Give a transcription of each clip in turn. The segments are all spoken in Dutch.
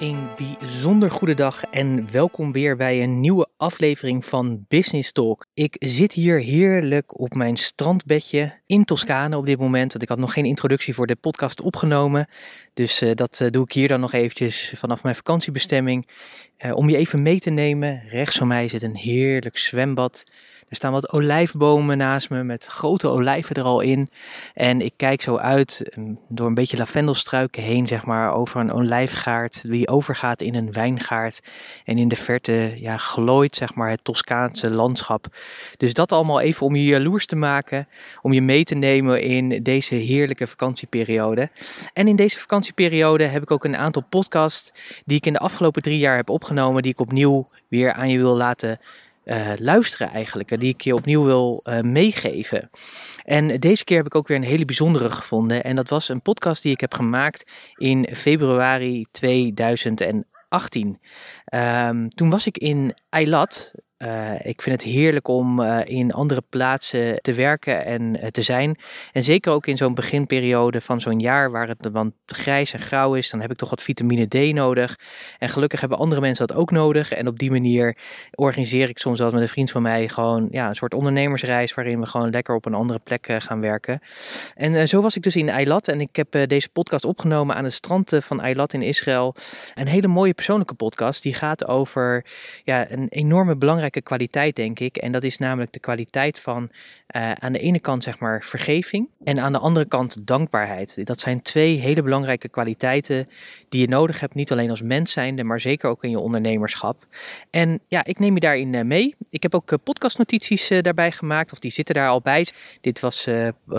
Een bijzonder goede dag en welkom weer bij een nieuwe aflevering van Business Talk. Ik zit hier heerlijk op mijn strandbedje in Toscane op dit moment, want ik had nog geen introductie voor de podcast opgenomen. Dus uh, dat uh, doe ik hier dan nog eventjes vanaf mijn vakantiebestemming. Uh, om je even mee te nemen, rechts van mij zit een heerlijk zwembad. Er staan wat olijfbomen naast me met grote olijven er al in. En ik kijk zo uit ehm, door een beetje lavendelstruiken heen, zeg maar, over een olijfgaard die overgaat in een wijngaard. En in de verte ja, glooit, zeg maar, het Toscaanse landschap. Dus dat allemaal even om je jaloers te maken, om je mee te nemen in deze heerlijke vakantieperiode. En in deze vakantieperiode heb ik ook een aantal podcasts die ik in de afgelopen drie jaar heb opgenomen, die ik opnieuw weer aan je wil laten uh, luisteren eigenlijk, die ik je opnieuw wil uh, meegeven. En deze keer heb ik ook weer een hele bijzondere gevonden en dat was een podcast die ik heb gemaakt in februari 2018. Um, toen was ik in Eilat, uh, ik vind het heerlijk om uh, in andere plaatsen te werken en uh, te zijn. En zeker ook in zo'n beginperiode van zo'n jaar waar het want grijs en grauw is, dan heb ik toch wat vitamine D nodig. En gelukkig hebben andere mensen dat ook nodig. En op die manier organiseer ik soms wel met een vriend van mij gewoon ja, een soort ondernemersreis waarin we gewoon lekker op een andere plek gaan werken. En zo was ik dus in Eilat en ik heb deze podcast opgenomen aan het strand van Eilat in Israël. Een hele mooie persoonlijke podcast die gaat over ja, een enorme belangrijke kwaliteit, denk ik. En dat is namelijk de kwaliteit van uh, aan de ene kant zeg maar vergeving en aan de andere kant dankbaarheid. Dat zijn twee hele belangrijke kwaliteiten die je nodig hebt, niet alleen als mens zijnde, maar zeker ook in je ondernemerschap. En ja, ik neem je daarin uh, mee. Ik heb ook uh, podcastnotities daarbij gemaakt, of die zitten daar al bij. Dit was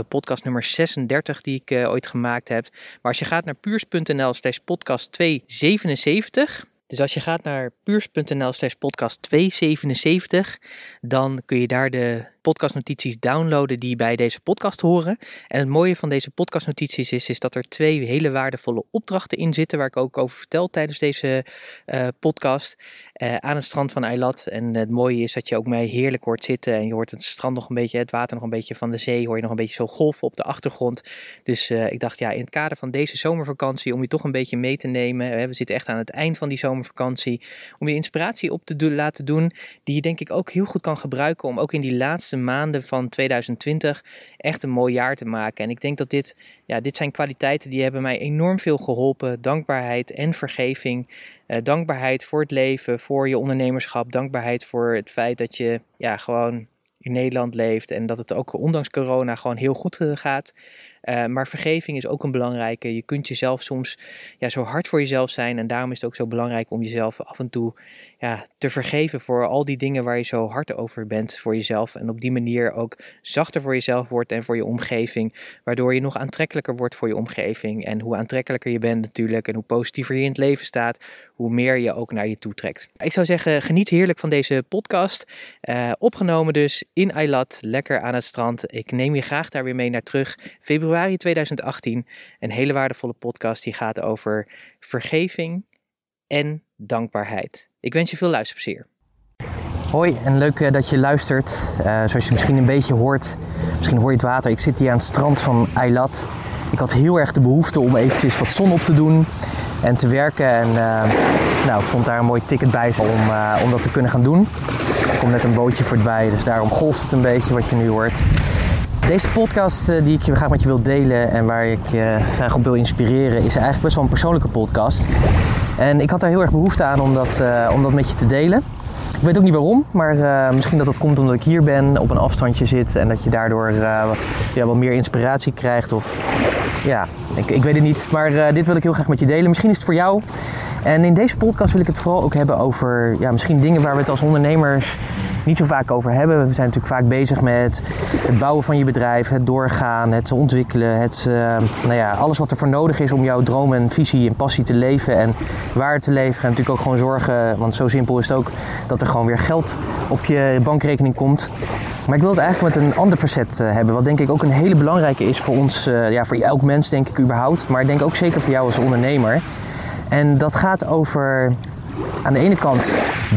podcast nummer 36 die ik ooit gemaakt heb. Maar als je gaat naar puurs.nl slash podcast 277 dus als je gaat naar puurs.nl slash podcast 277, dan kun je daar de podcastnotities downloaden die bij deze podcast horen. En het mooie van deze podcastnotities is, is dat er twee hele waardevolle opdrachten in zitten, waar ik ook over vertel tijdens deze uh, podcast. Uh, aan het strand van Eilat. En het mooie is dat je ook mij heerlijk hoort zitten. En je hoort het strand nog een beetje, het water nog een beetje van de zee. Hoor je nog een beetje zo golven op de achtergrond. Dus uh, ik dacht, ja, in het kader van deze zomervakantie, om je toch een beetje mee te nemen. We zitten echt aan het eind van die zomervakantie. Om je inspiratie op te laten doen. Die je denk ik ook heel goed kan gebruiken om ook in die laatste maanden van 2020 echt een mooi jaar te maken. En ik denk dat dit, ja, dit zijn kwaliteiten die hebben mij enorm veel geholpen. Dankbaarheid en vergeving. Uh, dankbaarheid voor het leven, voor je ondernemerschap. Dankbaarheid voor het feit dat je ja, gewoon in Nederland leeft en dat het ook ondanks corona gewoon heel goed eh, gaat. Uh, maar vergeving is ook een belangrijke. Je kunt jezelf soms ja, zo hard voor jezelf zijn. En daarom is het ook zo belangrijk om jezelf af en toe ja, te vergeven voor al die dingen waar je zo hard over bent voor jezelf. En op die manier ook zachter voor jezelf wordt en voor je omgeving. Waardoor je nog aantrekkelijker wordt voor je omgeving. En hoe aantrekkelijker je bent natuurlijk en hoe positiever je in het leven staat, hoe meer je ook naar je toe trekt. Ik zou zeggen, geniet heerlijk van deze podcast. Uh, opgenomen dus in Eilat, lekker aan het strand. Ik neem je graag daar weer mee naar terug. Februari februari 2018 een hele waardevolle podcast die gaat over vergeving en dankbaarheid. Ik wens je veel luisterplezier. Hoi en leuk uh, dat je luistert. Uh, zoals je misschien een beetje hoort, misschien hoor je het water. Ik zit hier aan het strand van Eilat. Ik had heel erg de behoefte om eventjes wat zon op te doen en te werken. En uh, nou, vond daar een mooi ticket bij om, om dat te kunnen gaan doen. Er komt net een bootje voorbij, dus daarom golft het een beetje wat je nu hoort. Deze podcast uh, die ik graag met je wil delen en waar ik je uh, graag op wil inspireren, is eigenlijk best wel een persoonlijke podcast. En ik had daar heel erg behoefte aan om dat, dat met je te delen. Ik weet ook niet waarom, maar misschien dat dat komt omdat ik hier ben, op een afstandje zit en dat je daardoor ja, wat meer inspiratie krijgt. Of ja, ik, ik weet het niet. Maar dit wil ik heel graag met je delen. Misschien is het voor jou. En in deze podcast wil ik het vooral ook hebben over ja, misschien dingen waar we het als ondernemers niet zo vaak over hebben. We zijn natuurlijk vaak bezig met het bouwen van je bedrijf, het doorgaan, het ontwikkelen, het, uh, nou ja, alles wat er voor nodig is om jouw droom en visie en passie te leven en waar te leveren. En natuurlijk ook gewoon zorgen, want zo simpel is het ook, dat er gewoon weer geld op je bankrekening komt. Maar ik wil het eigenlijk met een ander facet uh, hebben, wat denk ik ook een hele belangrijke is voor ons, uh, ja, voor elk mens denk ik überhaupt, maar ik denk ook zeker voor jou als ondernemer. En dat gaat over aan de ene kant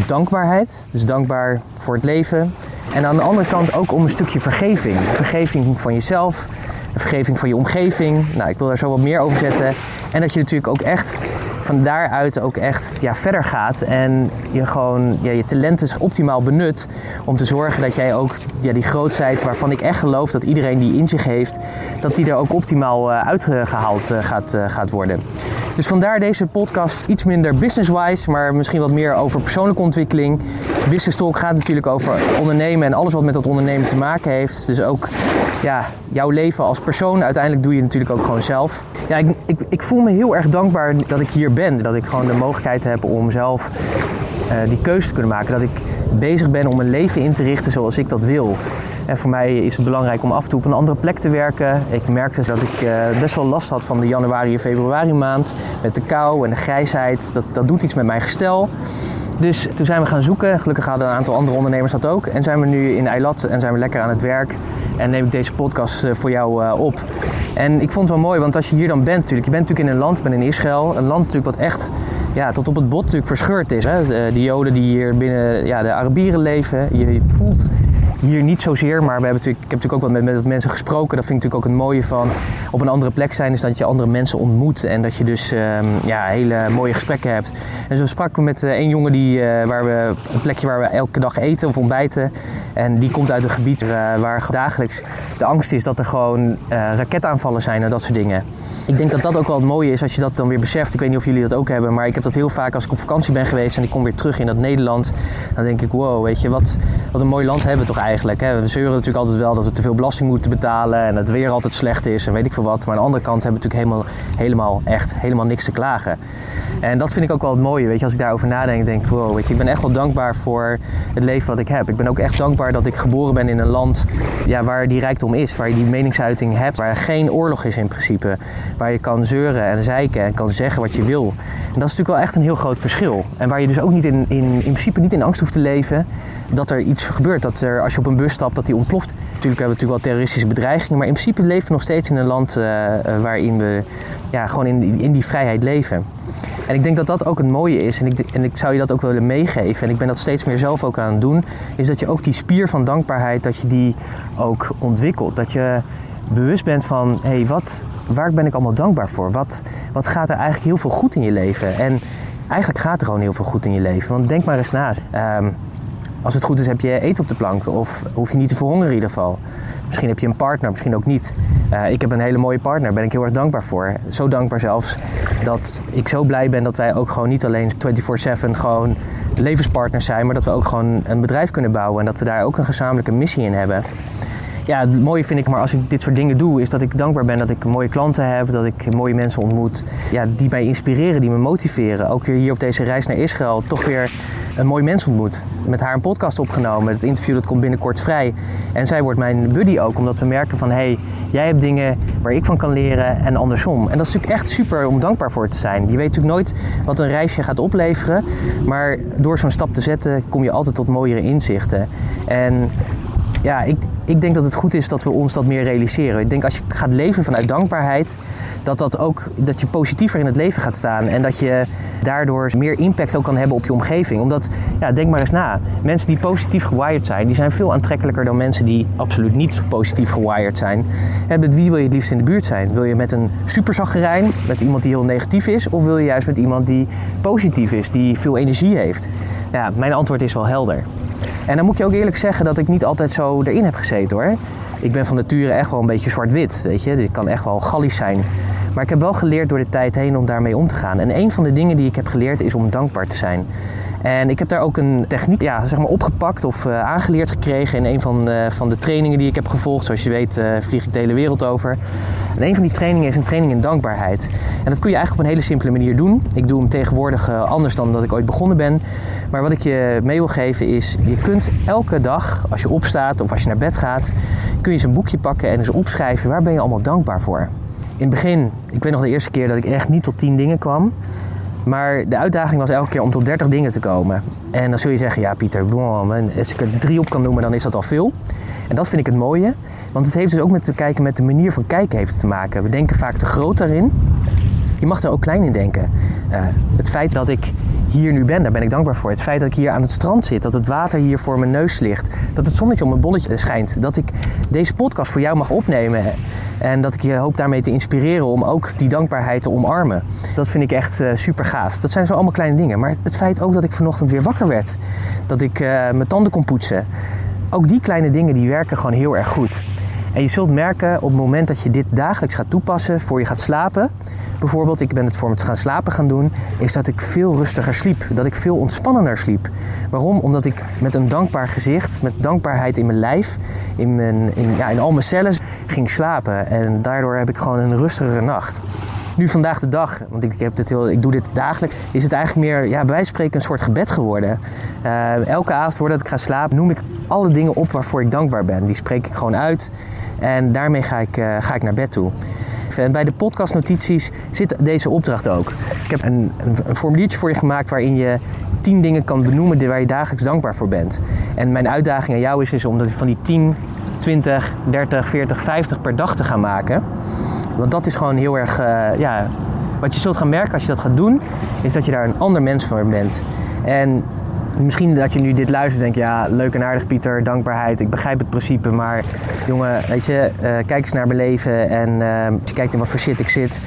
dankbaarheid, dus dankbaar voor het leven. En aan de andere kant ook om een stukje vergeving. Vergeving van jezelf, vergeving van je omgeving. Nou, ik wil daar zo wat meer over zetten. En dat je natuurlijk ook echt van daaruit ook echt ja, verder gaat en je gewoon ja, je talenten optimaal benut om te zorgen dat jij ook ja, die grootheid waarvan ik echt geloof dat iedereen die in zich heeft, dat die er ook optimaal uh, uitgehaald uh, gaat, uh, gaat worden. Dus vandaar deze podcast iets minder business-wise, maar misschien wat meer over persoonlijke ontwikkeling. Business Talk gaat natuurlijk over ondernemen en alles wat met dat ondernemen te maken heeft. Dus ook ja, jouw leven als persoon. Uiteindelijk doe je natuurlijk ook gewoon zelf. Ja, ik, ik, ik voel me heel erg dankbaar dat ik hier ben. Dat ik gewoon de mogelijkheid heb om zelf uh, die keuze te kunnen maken. Dat ik bezig ben om een leven in te richten zoals ik dat wil. En voor mij is het belangrijk om af en toe op een andere plek te werken. Ik merkte dat ik uh, best wel last had van de januari en februari maand. Met de kou en de grijsheid. Dat, dat doet iets met mijn gestel. Dus toen zijn we gaan zoeken. Gelukkig hadden een aantal andere ondernemers dat ook. En zijn we nu in Eilat en zijn we lekker aan het werk. En neem ik deze podcast voor jou uh, op. En ik vond het wel mooi, want als je hier dan bent natuurlijk. Je bent natuurlijk in een land, ben in Israël. Een land natuurlijk wat echt ja, tot op het bot natuurlijk verscheurd is. Hè? De, de Joden die hier binnen ja, de Arabieren leven. Je voelt hier niet zozeer, maar we hebben natuurlijk, ik heb natuurlijk ook wat met, met mensen gesproken. Dat vind ik natuurlijk ook het mooie van op een andere plek zijn, is dat je andere mensen ontmoet en dat je dus um, ja, hele mooie gesprekken hebt. En zo sprak ik met een jongen die, uh, waar we, een plekje waar we elke dag eten of ontbijten. En die komt uit een gebied uh, waar dagelijks de angst is dat er gewoon raketaanvallen zijn en dat soort dingen. Ik denk dat dat ook wel het mooie is als je dat dan weer beseft. Ik weet niet of jullie dat ook hebben, maar ik heb dat heel vaak als ik op vakantie ben geweest en ik kom weer terug in dat Nederland. Dan denk ik, wow, weet je, wat, wat een mooi land hebben we toch eigenlijk. Hè? We zeuren natuurlijk altijd wel dat we te veel belasting moeten betalen en het weer altijd slecht is en weet ik veel wat. Maar aan de andere kant hebben we natuurlijk helemaal, helemaal echt helemaal niks te klagen. En dat vind ik ook wel het mooie. Weet je, als ik daarover nadenk, denk ik, wow, weet je, ik ben echt wel dankbaar voor het leven wat ik heb. Ik ben ook echt dankbaar dat ik geboren ben in een land ja, waar die rijkdom is, waar je die meningsuiting hebt, waar er geen oorlog is in principe. Waar je kan zeuren en zeiken en kan zeggen wat je wil. En dat is natuurlijk wel echt een heel groot verschil. En waar je dus ook niet in, in, in principe niet in angst hoeft te leven dat er iets gebeurt. Dat er, als je op een bus stapt, dat die ontploft. Natuurlijk hebben we natuurlijk wel terroristische bedreigingen, maar in principe leven we nog steeds in een land uh, uh, waarin we ja, gewoon in, in die vrijheid leven. En ik denk dat dat ook het mooie is. En ik, en ik zou je dat ook willen meegeven. En ik ben dat steeds meer zelf ook aan het doen. Is dat je ook die spier van dankbaarheid, dat je die ook ontwikkelt. Dat je bewust bent van, hé, hey, wat, waar ben ik allemaal dankbaar voor? Wat, wat gaat er eigenlijk heel veel goed in je leven? En eigenlijk gaat er gewoon heel veel goed in je leven. Want denk maar eens na. Um, als het goed is heb je eten op de plank of hoef je niet te verhongeren in ieder geval. Misschien heb je een partner, misschien ook niet. Uh, ik heb een hele mooie partner, daar ben ik heel erg dankbaar voor. Zo dankbaar zelfs dat ik zo blij ben dat wij ook gewoon niet alleen 24/7 gewoon levenspartners zijn, maar dat we ook gewoon een bedrijf kunnen bouwen en dat we daar ook een gezamenlijke missie in hebben. Ja, het mooie vind ik maar als ik dit soort dingen doe, is dat ik dankbaar ben dat ik mooie klanten heb, dat ik mooie mensen ontmoet, ja, die mij inspireren, die me motiveren. Ook weer hier op deze reis naar Israël, toch weer een mooi mens ontmoet. Met haar een podcast opgenomen. Het interview dat komt binnenkort vrij. En zij wordt mijn buddy ook, omdat we merken van... hé, hey, jij hebt dingen waar ik van kan leren en andersom. En dat is natuurlijk echt super om dankbaar voor te zijn. Je weet natuurlijk nooit wat een reisje gaat opleveren. Maar door zo'n stap te zetten kom je altijd tot mooiere inzichten. En ja, ik, ik denk dat het goed is dat we ons dat meer realiseren. Ik denk als je gaat leven vanuit dankbaarheid, dat, dat, ook, dat je positiever in het leven gaat staan. En dat je daardoor meer impact ook kan hebben op je omgeving. Omdat, ja, denk maar eens na. Mensen die positief gewired zijn, die zijn veel aantrekkelijker dan mensen die absoluut niet positief gewired zijn. En met wie wil je het liefst in de buurt zijn? Wil je met een superzaggerijn, met iemand die heel negatief is? Of wil je juist met iemand die positief is, die veel energie heeft? Ja, mijn antwoord is wel helder. En dan moet je ook eerlijk zeggen dat ik niet altijd zo erin heb gezeten hoor. Ik ben van nature echt wel een beetje zwart-wit, weet je. Ik kan echt wel gallisch zijn. Maar ik heb wel geleerd door de tijd heen om daarmee om te gaan. En een van de dingen die ik heb geleerd is om dankbaar te zijn. En ik heb daar ook een techniek ja, zeg maar opgepakt of uh, aangeleerd gekregen in een van de, van de trainingen die ik heb gevolgd. Zoals je weet uh, vlieg ik de hele wereld over. En een van die trainingen is een training in dankbaarheid. En dat kun je eigenlijk op een hele simpele manier doen. Ik doe hem tegenwoordig anders dan dat ik ooit begonnen ben. Maar wat ik je mee wil geven is, je kunt elke dag als je opstaat of als je naar bed gaat, kun je eens een boekje pakken en eens opschrijven waar ben je allemaal dankbaar voor. In het begin, ik weet nog de eerste keer dat ik echt niet tot 10 dingen kwam. Maar de uitdaging was elke keer om tot 30 dingen te komen. En dan zul je zeggen, ja Pieter, als ik er drie op kan noemen, dan is dat al veel. En dat vind ik het mooie. Want het heeft dus ook met te kijken met de manier van kijken heeft te maken. We denken vaak te groot daarin. Je mag er ook klein in denken. Uh, het feit dat ik hier nu ben, daar ben ik dankbaar voor. Het feit dat ik hier aan het strand zit, dat het water hier voor mijn neus ligt, dat het zonnetje op mijn bolletje schijnt, dat ik deze podcast voor jou mag opnemen en dat ik je hoop daarmee te inspireren om ook die dankbaarheid te omarmen. Dat vind ik echt uh, super gaaf. Dat zijn zo allemaal kleine dingen. Maar het feit ook dat ik vanochtend weer wakker werd, dat ik uh, mijn tanden kon poetsen, ook die kleine dingen die werken gewoon heel erg goed. En je zult merken op het moment dat je dit dagelijks gaat toepassen voor je gaat slapen. Bijvoorbeeld, ik ben het voor me te gaan slapen gaan doen, is dat ik veel rustiger sliep. Dat ik veel ontspannender sliep. Waarom? Omdat ik met een dankbaar gezicht, met dankbaarheid in mijn lijf, in, mijn, in, ja, in al mijn cellen ging slapen. En daardoor heb ik gewoon een rustigere nacht. Nu vandaag de dag, want ik, heb dit heel, ik doe dit dagelijks, is het eigenlijk meer, ja, bij spreken, een soort gebed geworden. Uh, elke avond voordat ik ga slapen, noem ik alle dingen op waarvoor ik dankbaar ben. Die spreek ik gewoon uit en daarmee ga ik, uh, ga ik naar bed toe. En bij de podcastnotities zit deze opdracht ook. Ik heb een, een, formuliertje voor je gemaakt waarin je tien dingen kan benoemen waar je dagelijks dankbaar voor bent. En mijn uitdaging aan jou is, is om van die 10, 20, 30, 40, 50 per dag te gaan maken. Want dat is gewoon heel erg, uh, ja, wat je zult gaan merken als je dat gaat doen, is dat je daar een ander mens voor bent. En misschien dat je nu dit luistert en denkt, ja, leuk en aardig Pieter, dankbaarheid, ik begrijp het principe, maar jongen, weet je, uh, kijk eens naar mijn leven en uh, als je kijkt in wat voor shit ik zit,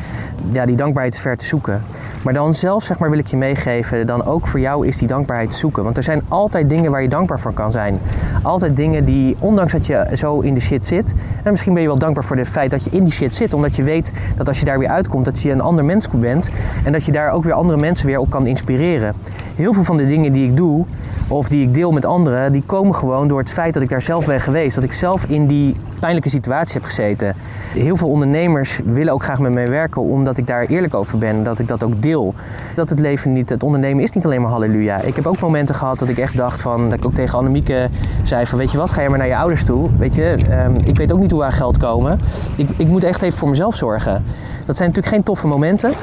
ja, die dankbaarheid ver te zoeken. Maar dan zelf, zeg maar, wil ik je meegeven, dan ook voor jou is die dankbaarheid te zoeken. Want er zijn altijd dingen waar je dankbaar voor kan zijn. Altijd dingen die, ondanks dat je zo in de shit zit, en misschien ben je wel dankbaar voor het feit dat je in die shit zit, omdat je weet dat als je daar weer uitkomt, dat je een ander mens bent en dat je daar ook weer andere mensen weer op kan inspireren. Heel veel van de dingen die ik doe, of die ik deel met anderen, die komen gewoon door het feit dat ik daar zelf ben geweest. Dat ik zelf in die pijnlijke situatie heb gezeten. Heel veel ondernemers willen ook graag met mij werken omdat ik daar eerlijk over ben. Dat ik dat ook deel. Dat het leven niet, het ondernemen is niet alleen maar halleluja. Ik heb ook momenten gehad dat ik echt dacht van, dat ik ook tegen Annemieke zei van weet je wat, ga je maar naar je ouders toe. Weet je, um, ik weet ook niet hoe we aan geld komen. Ik, ik moet echt even voor mezelf zorgen. Dat zijn natuurlijk geen toffe momenten.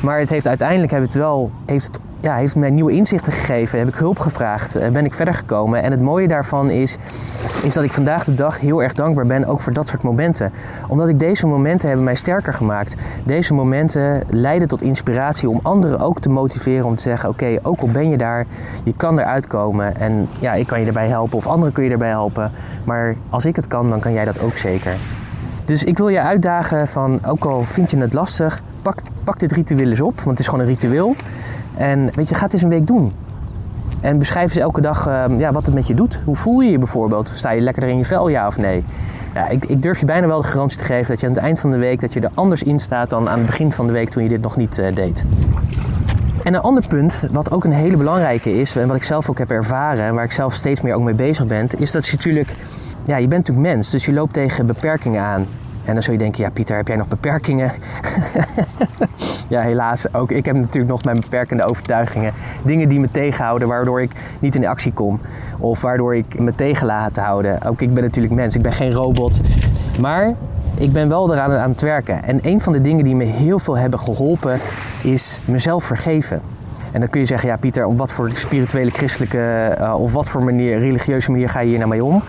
Maar het heeft uiteindelijk heeft het wel, heeft het ja, heeft mij nieuwe inzichten gegeven. Heb ik hulp gevraagd. Eh, ben ik verder gekomen. En het mooie daarvan is, is dat ik vandaag de dag heel erg dankbaar ben. Ook voor dat soort momenten. Omdat ik deze momenten hebben mij sterker gemaakt. Deze momenten leiden tot inspiratie om anderen ook te motiveren. Om te zeggen, oké, ook al ben je daar. Je kan eruit komen. En ja, ik kan je erbij helpen. Of anderen kun je erbij helpen. Maar als ik het kan, dan kan jij dat ook zeker. Dus ik wil je uitdagen van, ook al vind je het lastig, pak, pak dit ritueel eens op. Want het is gewoon een ritueel. En weet je, ga het eens een week doen. En beschrijf eens elke dag uh, ja, wat het met je doet. Hoe voel je je bijvoorbeeld? Sta je lekkerder in je vel, ja of nee? Ja, ik, ik, durf je bijna wel de garantie te geven dat je aan het eind van de week dat je er anders in staat dan aan het begin van de week toen je dit nog niet uh, deed. En een ander punt, wat ook een hele belangrijke is, en wat ik zelf ook heb ervaren en waar ik zelf steeds meer ook mee bezig ben, is dat je natuurlijk, ja, je bent natuurlijk mens, dus je loopt tegen beperkingen aan. En dan zul je denken, ja Pieter, heb jij nog beperkingen? ja, helaas. Ook ik heb natuurlijk nog mijn beperkende overtuigingen. Dingen die me tegenhouden, waardoor ik niet in actie kom. Of waardoor ik me tegen laat houden. Ook ik ben natuurlijk mens, ik ben geen robot. Maar ik ben wel eraan aan het werken. En een van de dingen die me heel veel hebben geholpen, is mezelf vergeven. En dan kun je zeggen, ja Pieter, op wat voor spirituele, christelijke uh, of wat voor manier, religieuze manier ga je hier nou mee om?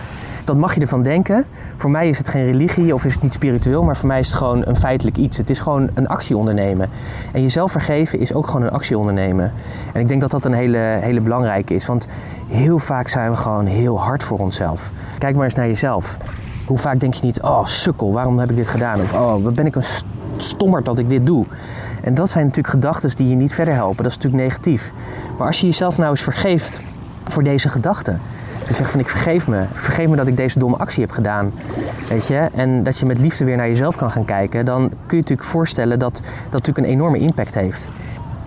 Dat mag je ervan denken. Voor mij is het geen religie of is het niet spiritueel, maar voor mij is het gewoon een feitelijk iets. Het is gewoon een actie ondernemen. En jezelf vergeven is ook gewoon een actie ondernemen. En ik denk dat dat een hele, hele belangrijke is, want heel vaak zijn we gewoon heel hard voor onszelf. Kijk maar eens naar jezelf. Hoe vaak denk je niet, oh sukkel, waarom heb ik dit gedaan? Of oh, wat ben ik een stommerd dat ik dit doe? En dat zijn natuurlijk gedachten die je niet verder helpen. Dat is natuurlijk negatief. Maar als je jezelf nou eens vergeeft voor deze gedachten, Je zegt van ik vergeef me. Vergeef me dat ik deze domme actie heb gedaan. Weet je? En dat je met liefde weer naar jezelf kan gaan kijken. Dan kun je natuurlijk voorstellen dat dat natuurlijk een enorme impact heeft.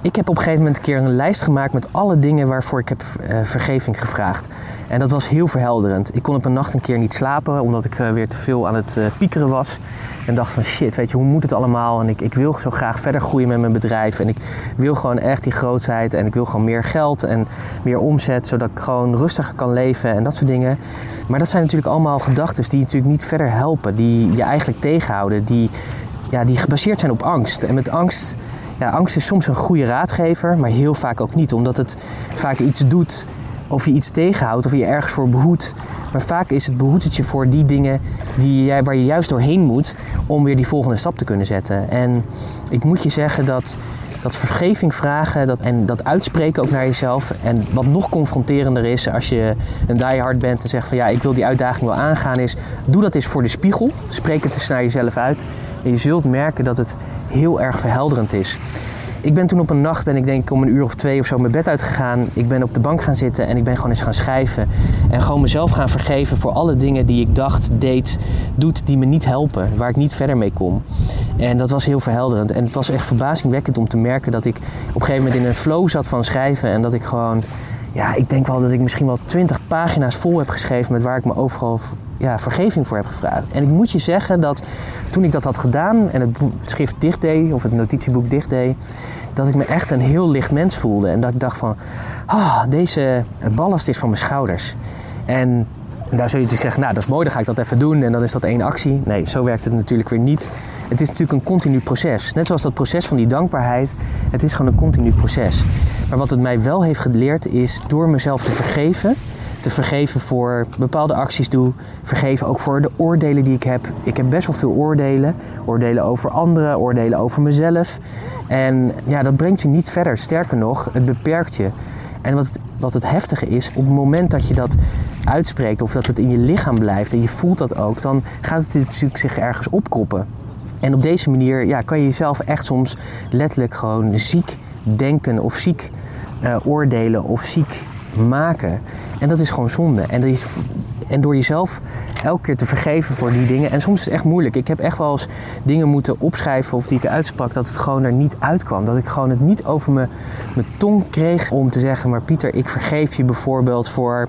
Ik heb op een gegeven moment een keer een lijst gemaakt met alle dingen waarvoor ik heb uh, vergeving gevraagd. En dat was heel verhelderend. Ik kon op een nacht een keer niet slapen omdat ik uh, weer te veel aan het uh, piekeren was. En dacht van shit, weet je, hoe moet het allemaal? En ik, ik wil zo graag verder groeien met mijn bedrijf. En ik wil gewoon echt die grootheid. En ik wil gewoon meer geld en meer omzet. Zodat ik gewoon rustiger kan leven en dat soort dingen. Maar dat zijn natuurlijk allemaal gedachten die je natuurlijk niet verder helpen. Die je eigenlijk tegenhouden. Die, ja, die gebaseerd zijn op angst. En met angst ja, angst is soms een goede raadgever, maar heel vaak ook niet. Omdat het vaak iets doet of je iets tegenhoudt of je ergens voor behoedt. Maar vaak is het behoedertje voor die dingen die jij, waar je juist doorheen moet om weer die volgende stap te kunnen zetten. En ik moet je zeggen dat, dat vergeving vragen dat, en dat uitspreken ook naar jezelf. En wat nog confronterender is als je een diehard bent en zegt van ja, ik wil die uitdaging wel aangaan, is doe dat eens voor de spiegel. Spreek het eens naar jezelf uit. En je zult merken dat het heel erg verhelderend is. Ik ben toen op een nacht, ben ik denk ik om een uur of twee of zo mijn bed uitgegaan. Ik ben op de bank gaan zitten en ik ben gewoon eens gaan schrijven. En gewoon mezelf gaan vergeven voor alle dingen die ik dacht, deed, doet, die me niet helpen. Waar ik niet verder mee kom. En dat was heel verhelderend. En het was echt verbazingwekkend om te merken dat ik op een gegeven moment in een flow zat van schrijven. En dat ik gewoon, ja, ik denk wel dat ik misschien wel twintig pagina's vol heb geschreven met waar ik me overal ja, vergeving voor heb gevraagd. En ik moet je zeggen dat toen ik dat had gedaan en het schrift dicht deed, of het notitieboek dicht deed, dat ik me echt een heel licht mens voelde. En dat ik dacht van, ah, deze ballast is van mijn schouders. En daar zul je dus zeggen, nou dat is mooi, dan ga ik dat even doen en dan is dat één actie. Nee, zo werkt het natuurlijk weer niet. Het is natuurlijk een continu proces. Net zoals dat proces van die dankbaarheid, het is gewoon een continu proces. Maar wat het mij wel heeft geleerd is door mezelf te vergeven, te vergeven voor bepaalde acties doe. Vergeven ook voor de oordelen die ik heb. Ik heb best wel veel oordelen. Oordelen over anderen, oordelen over mezelf. En ja, dat brengt je niet verder. Sterker nog, het beperkt je. En wat het, wat het heftige is, op het moment dat je dat uitspreekt of dat het in je lichaam blijft en je voelt dat ook, dan gaat het natuurlijk zich ergens opkroppen. En op deze manier ja, kan je jezelf echt soms letterlijk gewoon ziek denken of ziek uh, oordelen of ziek maken. En dat is gewoon zonde. En, die, en door jezelf elke keer te vergeven voor die dingen. En soms is het echt moeilijk. Ik heb echt wel eens dingen moeten opschrijven of die ik uitsprak, dat het gewoon er niet uitkwam. Dat ik gewoon het niet over mijn, mijn tong kreeg om te zeggen, maar Pieter, ik vergeef je bijvoorbeeld voor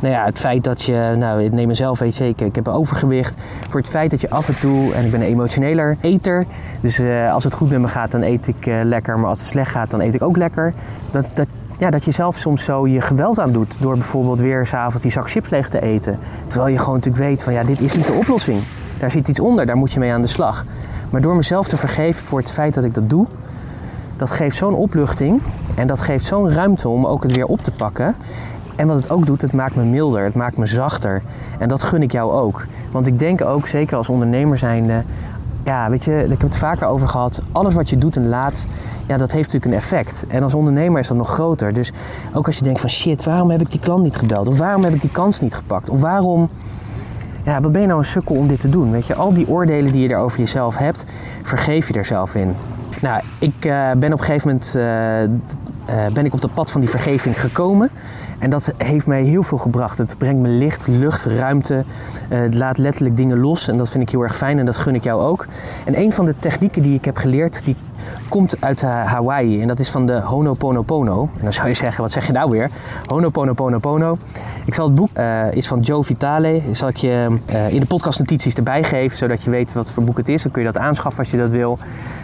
nou ja, het feit dat je, nou ik neem mezelf weet zeker, ik heb overgewicht. Voor het feit dat je af en toe, en ik ben een emotioneler eter, dus uh, als het goed met me gaat dan eet ik uh, lekker, maar als het slecht gaat dan eet ik ook lekker. Dat, dat, ja, dat je zelf soms zo je geweld aan doet door bijvoorbeeld weer s'avonds die zak chips leeg te eten. Terwijl je gewoon natuurlijk weet van ja, dit is niet de oplossing. Daar zit iets onder, daar moet je mee aan de slag. Maar door mezelf te vergeven voor het feit dat ik dat doe, dat geeft zo'n opluchting en dat geeft zo'n ruimte om ook het weer op te pakken. En wat het ook doet, het maakt me milder, het maakt me zachter. En dat gun ik jou ook. Want ik denk ook, zeker als ondernemer zijnde, ja, weet je, ik heb het vaker over gehad. Alles wat je doet en laat, ja, dat heeft natuurlijk een effect. En als ondernemer is dat nog groter. Dus ook als je denkt van shit, waarom heb ik die klant niet gebeld? Of waarom heb ik die kans niet gepakt? Of waarom, ja, wat ben je nou een sukkel om dit te doen? Weet je, al die oordelen die je er over jezelf hebt, vergeef je er zelf in. Nou, ik uh, ben op een gegeven moment uh, uh, ben ik op dat pad van die vergeving gekomen. En dat heeft mij heel veel gebracht. Het brengt me licht, lucht, ruimte. Het laat letterlijk dingen los. En dat vind ik heel erg fijn en dat gun ik jou ook. En een van de technieken die ik heb geleerd, die komt uit uh, Hawaii en dat is van de Honoponopono. En dan zou je zeggen, wat zeg je nou weer? Honoponoponopono. Ik zal het boek, uh, is van Joe Vitale, zal je in de podcastnotities erbij geven, zodat je weet wat voor boek het is. Dan kun je dat aanschaffen als je dat wil.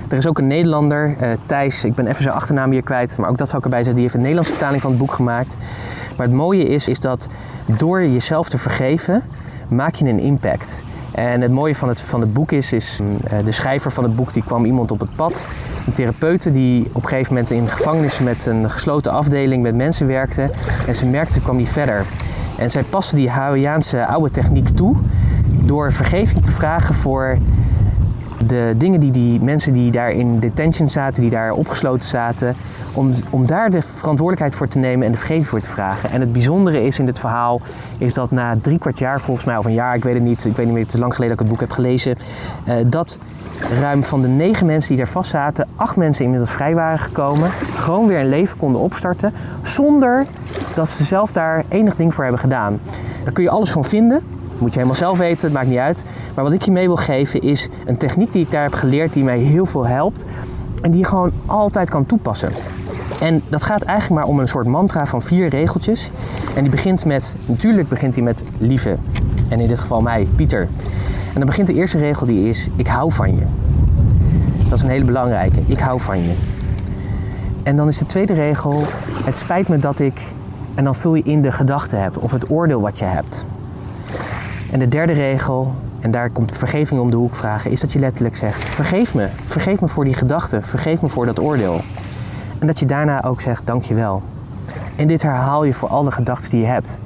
Er is ook een Nederlander, Thijs, ik ben even zijn achternaam hier kwijt, maar ook dat zal ik erbij zetten. Die heeft een Nederlandse vertaling van het boek gemaakt. Maar het mooie is, is dat door jezelf te vergeven, maak je een impact. En het mooie van het, van het boek is, is uh, de schrijver van het boek die kwam iemand op het pad. Een therapeute die op een gegeven moment in gevangenis met een gesloten afdeling met mensen werkte. En ze merkte, kwam niet verder. En zij paste die Hawaiiaanse oude techniek toe door vergeving te vragen voor de dingen die die mensen die daar in detention zaten, die daar opgesloten zaten, om, om daar de verantwoordelijkheid voor te nemen en de vergeving voor te vragen. En het bijzondere is in dit verhaal, is dat na drie kwart jaar volgens mij, of een jaar, ik weet het niet, ik weet niet meer, het is lang geleden dat ik het boek heb gelezen, uh, dat ruim van de negen mensen die daar vast zaten, acht mensen inmiddels vrij waren gekomen, gewoon weer een leven konden opstarten, zonder dat ze zelf daar enig ding voor hebben gedaan. Daar kun je alles van vinden. Moet je helemaal zelf weten, het maakt niet uit. Maar wat ik je mee wil geven is een techniek die ik daar heb geleerd die mij heel veel helpt. En die je gewoon altijd kan toepassen. En dat gaat eigenlijk maar om een soort mantra van vier regeltjes. En die begint met, natuurlijk begint hij met lieve. En in dit geval mij, Pieter. En dan begint de eerste regel die is, ik hou van je. Dat is een hele belangrijke, ik hou van je. En dan is de tweede regel, het spijt me dat ik, en dan vul je in de gedachte hebt of het oordeel wat je hebt. En de derde regel, en daar komt vergeving om de hoek vragen, is dat je letterlijk zegt, vergeef me, vergeef me voor die gedachte, vergeef me voor dat oordeel. En dat je daarna ook zegt, dankjewel. En dit herhaal je voor alle gedachten die je hebt.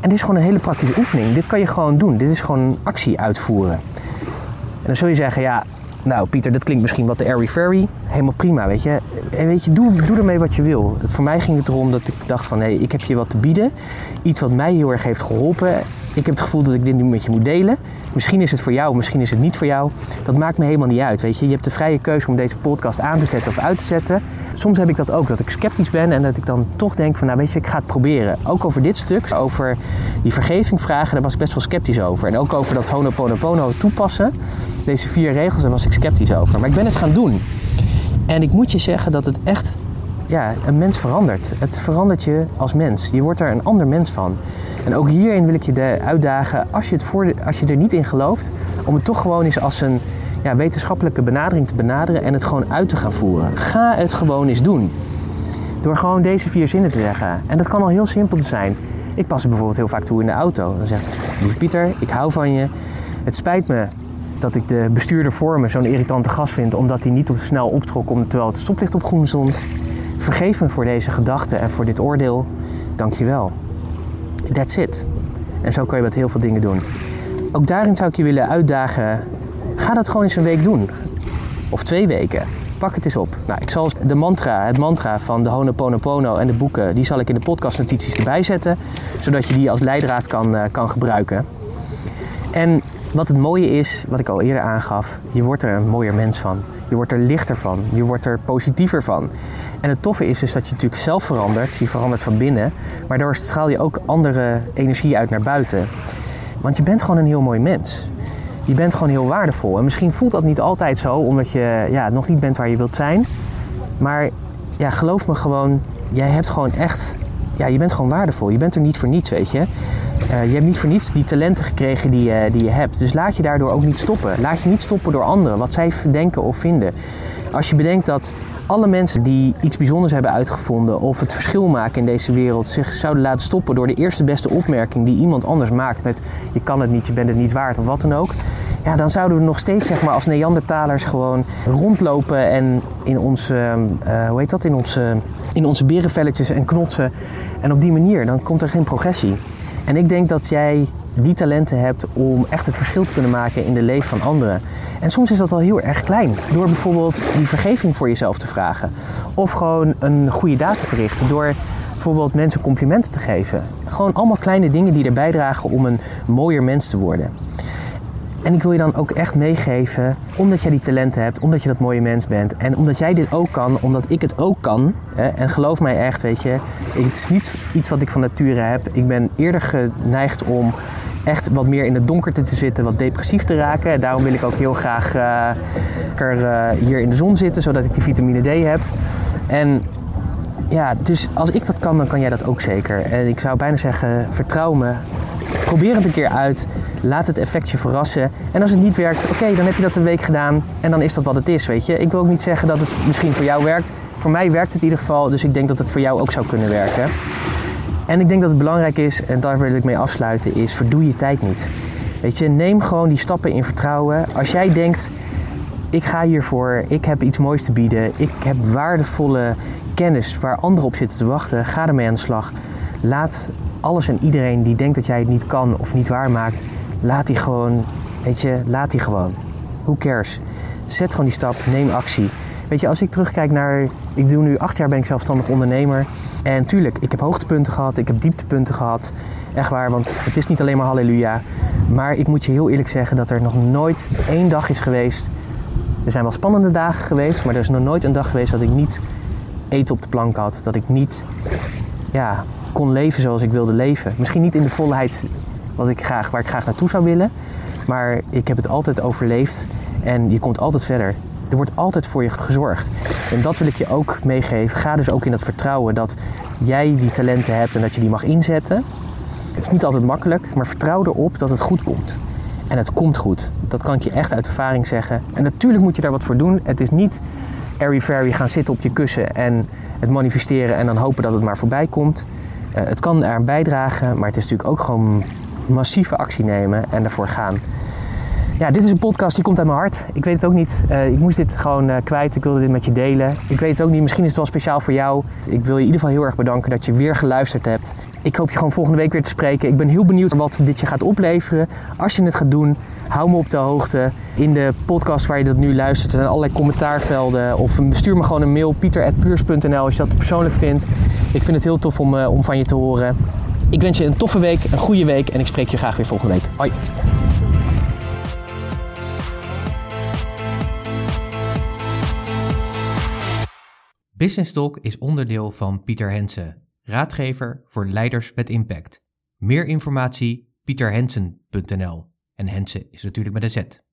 En dit is gewoon een hele praktische oefening. Dit kan je gewoon doen. Dit is gewoon een actie uitvoeren. En dan zul je zeggen, ja, nou Pieter, dat klinkt misschien wat de airy fairy. Helemaal prima, weet je. En weet je, doe, doe ermee wat je wil. Voor mij ging het erom dat ik dacht van, hé, ik heb je wat te bieden. Iets wat mij heel erg heeft geholpen. Ik heb het gevoel dat ik dit nu met je moet delen. Misschien is het voor jou, misschien is het niet voor jou. Dat maakt me helemaal niet uit, weet je. Je hebt de vrije keuze om deze podcast aan te zetten of uit te zetten. Soms heb ik dat ook, dat ik sceptisch ben en dat ik dan toch denk van, nou weet je, ik ga het proberen. Ook over dit stuk, over die vergeving vragen, daar was ik best wel sceptisch over. En ook over dat Honoponopono toepassen, deze vier regels, daar was ik sceptisch over. Maar ik ben het gaan doen. En ik moet je zeggen dat het echt ja, een mens verandert. Het verandert je als mens. Je wordt er een ander mens van. En ook hierin wil ik je uitdagen, als je, het voor als je er niet in gelooft, om het toch gewoon eens als een ja, wetenschappelijke benadering te benaderen en het gewoon uit te gaan voeren. Ga het gewoon eens doen. Door gewoon deze vier zinnen te zeggen. En dat kan al heel simpel zijn. Ik pas het bijvoorbeeld heel vaak toe in de auto. Dan zeg ik, lieve Pieter, ik hou van je. Het spijt me dat ik de bestuurder voor me zo'n irritante gast vind... omdat hij niet te snel optrok terwijl het stoplicht op groen stond. Vergeef me voor deze gedachte en voor dit oordeel. Dank je wel. That's it. En zo kan je met heel veel dingen doen. Ook daarin zou ik je willen uitdagen Ga dat gewoon eens een week doen. Of twee weken. Pak het eens op. Nou, ik zal de mantra, het mantra van de Honoponopono en de boeken, die zal ik in de podcastnotities erbij zetten. Zodat je die als leidraad kan, uh, kan gebruiken. En wat het mooie is, wat ik al eerder aangaf, je wordt er een mooier mens van. Je wordt er lichter van. Je wordt er positiever van. En het toffe is dus dat je natuurlijk zelf verandert. Je verandert van binnen. Maar daardoor straal je ook andere energie uit naar buiten. Want je bent gewoon een heel mooi mens je bent gewoon heel waardevol. En misschien voelt dat niet altijd zo, omdat je ja, nog niet bent waar je wilt zijn. Maar ja, geloof me gewoon, jij hebt gewoon echt, ja, je bent gewoon waardevol. Je bent er niet voor niets, weet je. Uh, je hebt niet voor niets die talenten gekregen die, uh, die je hebt. Dus laat je daardoor ook niet stoppen. Laat je niet stoppen door anderen, wat zij denken of vinden. Als je bedenkt dat alle mensen die iets bijzonders hebben uitgevonden of het verschil maken in deze wereld zich zouden laten stoppen door de eerste beste opmerking die iemand anders maakt met je kan het niet, je bent het niet waard of wat dan ook. Ja, dan zouden we nog steeds zeg maar, als Neandertalers gewoon rondlopen en in onze, uh, hoe heet dat, in onze, in onze berenvelletjes en knotsen. En op die manier, dan komt er geen progressie. En ik denk dat jij die talenten hebt om echt het verschil te kunnen maken in de leven van anderen. En soms is dat al heel erg klein. Door bijvoorbeeld die vergeving voor jezelf te vragen. Of gewoon een goede daad te verrichten. Door bijvoorbeeld mensen complimenten te geven. Gewoon allemaal kleine dingen die er bijdragen om een mooier mens te worden. En ik wil je dan ook echt meegeven, omdat jij die talenten hebt, omdat je dat mooie mens bent en omdat jij dit ook kan, omdat ik het ook kan. Hè, en geloof mij echt, weet je, het is niet iets wat ik van nature heb. Ik ben eerder geneigd om echt wat meer in het donkerte te zitten, wat depressief te raken. Daarom wil ik ook heel graag uh, hier in de zon zitten, zodat ik die vitamine D heb. En ja, dus als ik dat kan, dan kan jij dat ook zeker. En ik zou bijna zeggen, vertrouw me. Probeer het een keer uit. Laat het effectje verrassen. En als het niet werkt, oké, dan heb je dat een week gedaan. En dan is dat wat het is, weet je. Ik wil ook niet zeggen dat het misschien voor jou werkt. Voor mij werkt het in ieder geval. Dus ik denk dat het voor jou ook zou kunnen werken. En ik denk dat het belangrijk is, en daar wil ik mee afsluiten, is verdoe je tijd niet. Weet je, neem gewoon die stappen in vertrouwen. Als jij denkt, ik ga hiervoor, ik heb iets moois te bieden, ik heb waardevolle kennis waar anderen op zitten te wachten, ga ermee aan de slag. Laat alles en iedereen die denkt dat jij het niet kan of niet waar maakt, laat die gewoon, weet je, laat die gewoon. Who cares? Zet gewoon die stap, neem actie. Weet je, als ik terugkijk naar. Ik doe nu acht jaar ben ik zelfstandig ondernemer. En tuurlijk, ik heb hoogtepunten gehad, ik heb dieptepunten gehad. Echt waar, want het is niet alleen maar halleluja. Maar ik moet je heel eerlijk zeggen dat er nog nooit één dag is geweest. Er zijn wel spannende dagen geweest, maar er is nog nooit een dag geweest dat ik niet eten op de plank had. Dat ik niet ja, kon leven zoals ik wilde leven. Misschien niet in de volheid wat ik graag, waar ik graag naartoe zou willen. Maar ik heb het altijd overleefd en je komt altijd verder. Er wordt altijd voor je gezorgd. En dat wil ik je ook meegeven. Ga dus ook in dat vertrouwen dat jij die talenten hebt en dat je die mag inzetten. Het is niet altijd makkelijk, maar vertrouw erop dat het goed komt. En het komt goed. Dat kan ik je echt uit ervaring zeggen. En natuurlijk moet je daar wat voor doen. Het is niet airy-fairy gaan zitten op je kussen en het manifesteren en dan hopen dat het maar voorbij komt. Uh, het kan eraan bijdragen, maar het is natuurlijk ook gewoon massieve actie nemen en ervoor gaan. Ja, dit is een podcast die komt uit mijn hart. Ik weet het ook niet. Uh, ik moest dit gewoon uh, kwijt. Ik wilde dit met je delen. Ik weet het ook niet. Misschien is het wel speciaal voor jou. Ik wil je in ieder geval heel erg bedanken dat je weer geluisterd hebt. Ik hoop je gewoon volgende week weer te spreken. Ik ben heel benieuwd wat dit je gaat opleveren. Als je het gaat doen, hou me op de hoogte. In de podcast waar je dat nu luistert, er zijn allerlei commentaarvelden. Of stuur me gewoon een mail, pieter.puurs.nl als je dat persoonlijk vindt. Ik vind het heel tof om, uh, om van je te horen. Ik wens je een toffe week, een goede week en ik spreek je graag weer volgende week. Hoi! Business Talk is onderdeel van Pieter Hensen, raadgever voor leiders met impact. Meer informatie pieterhensen.nl en Hensen is natuurlijk met een Z.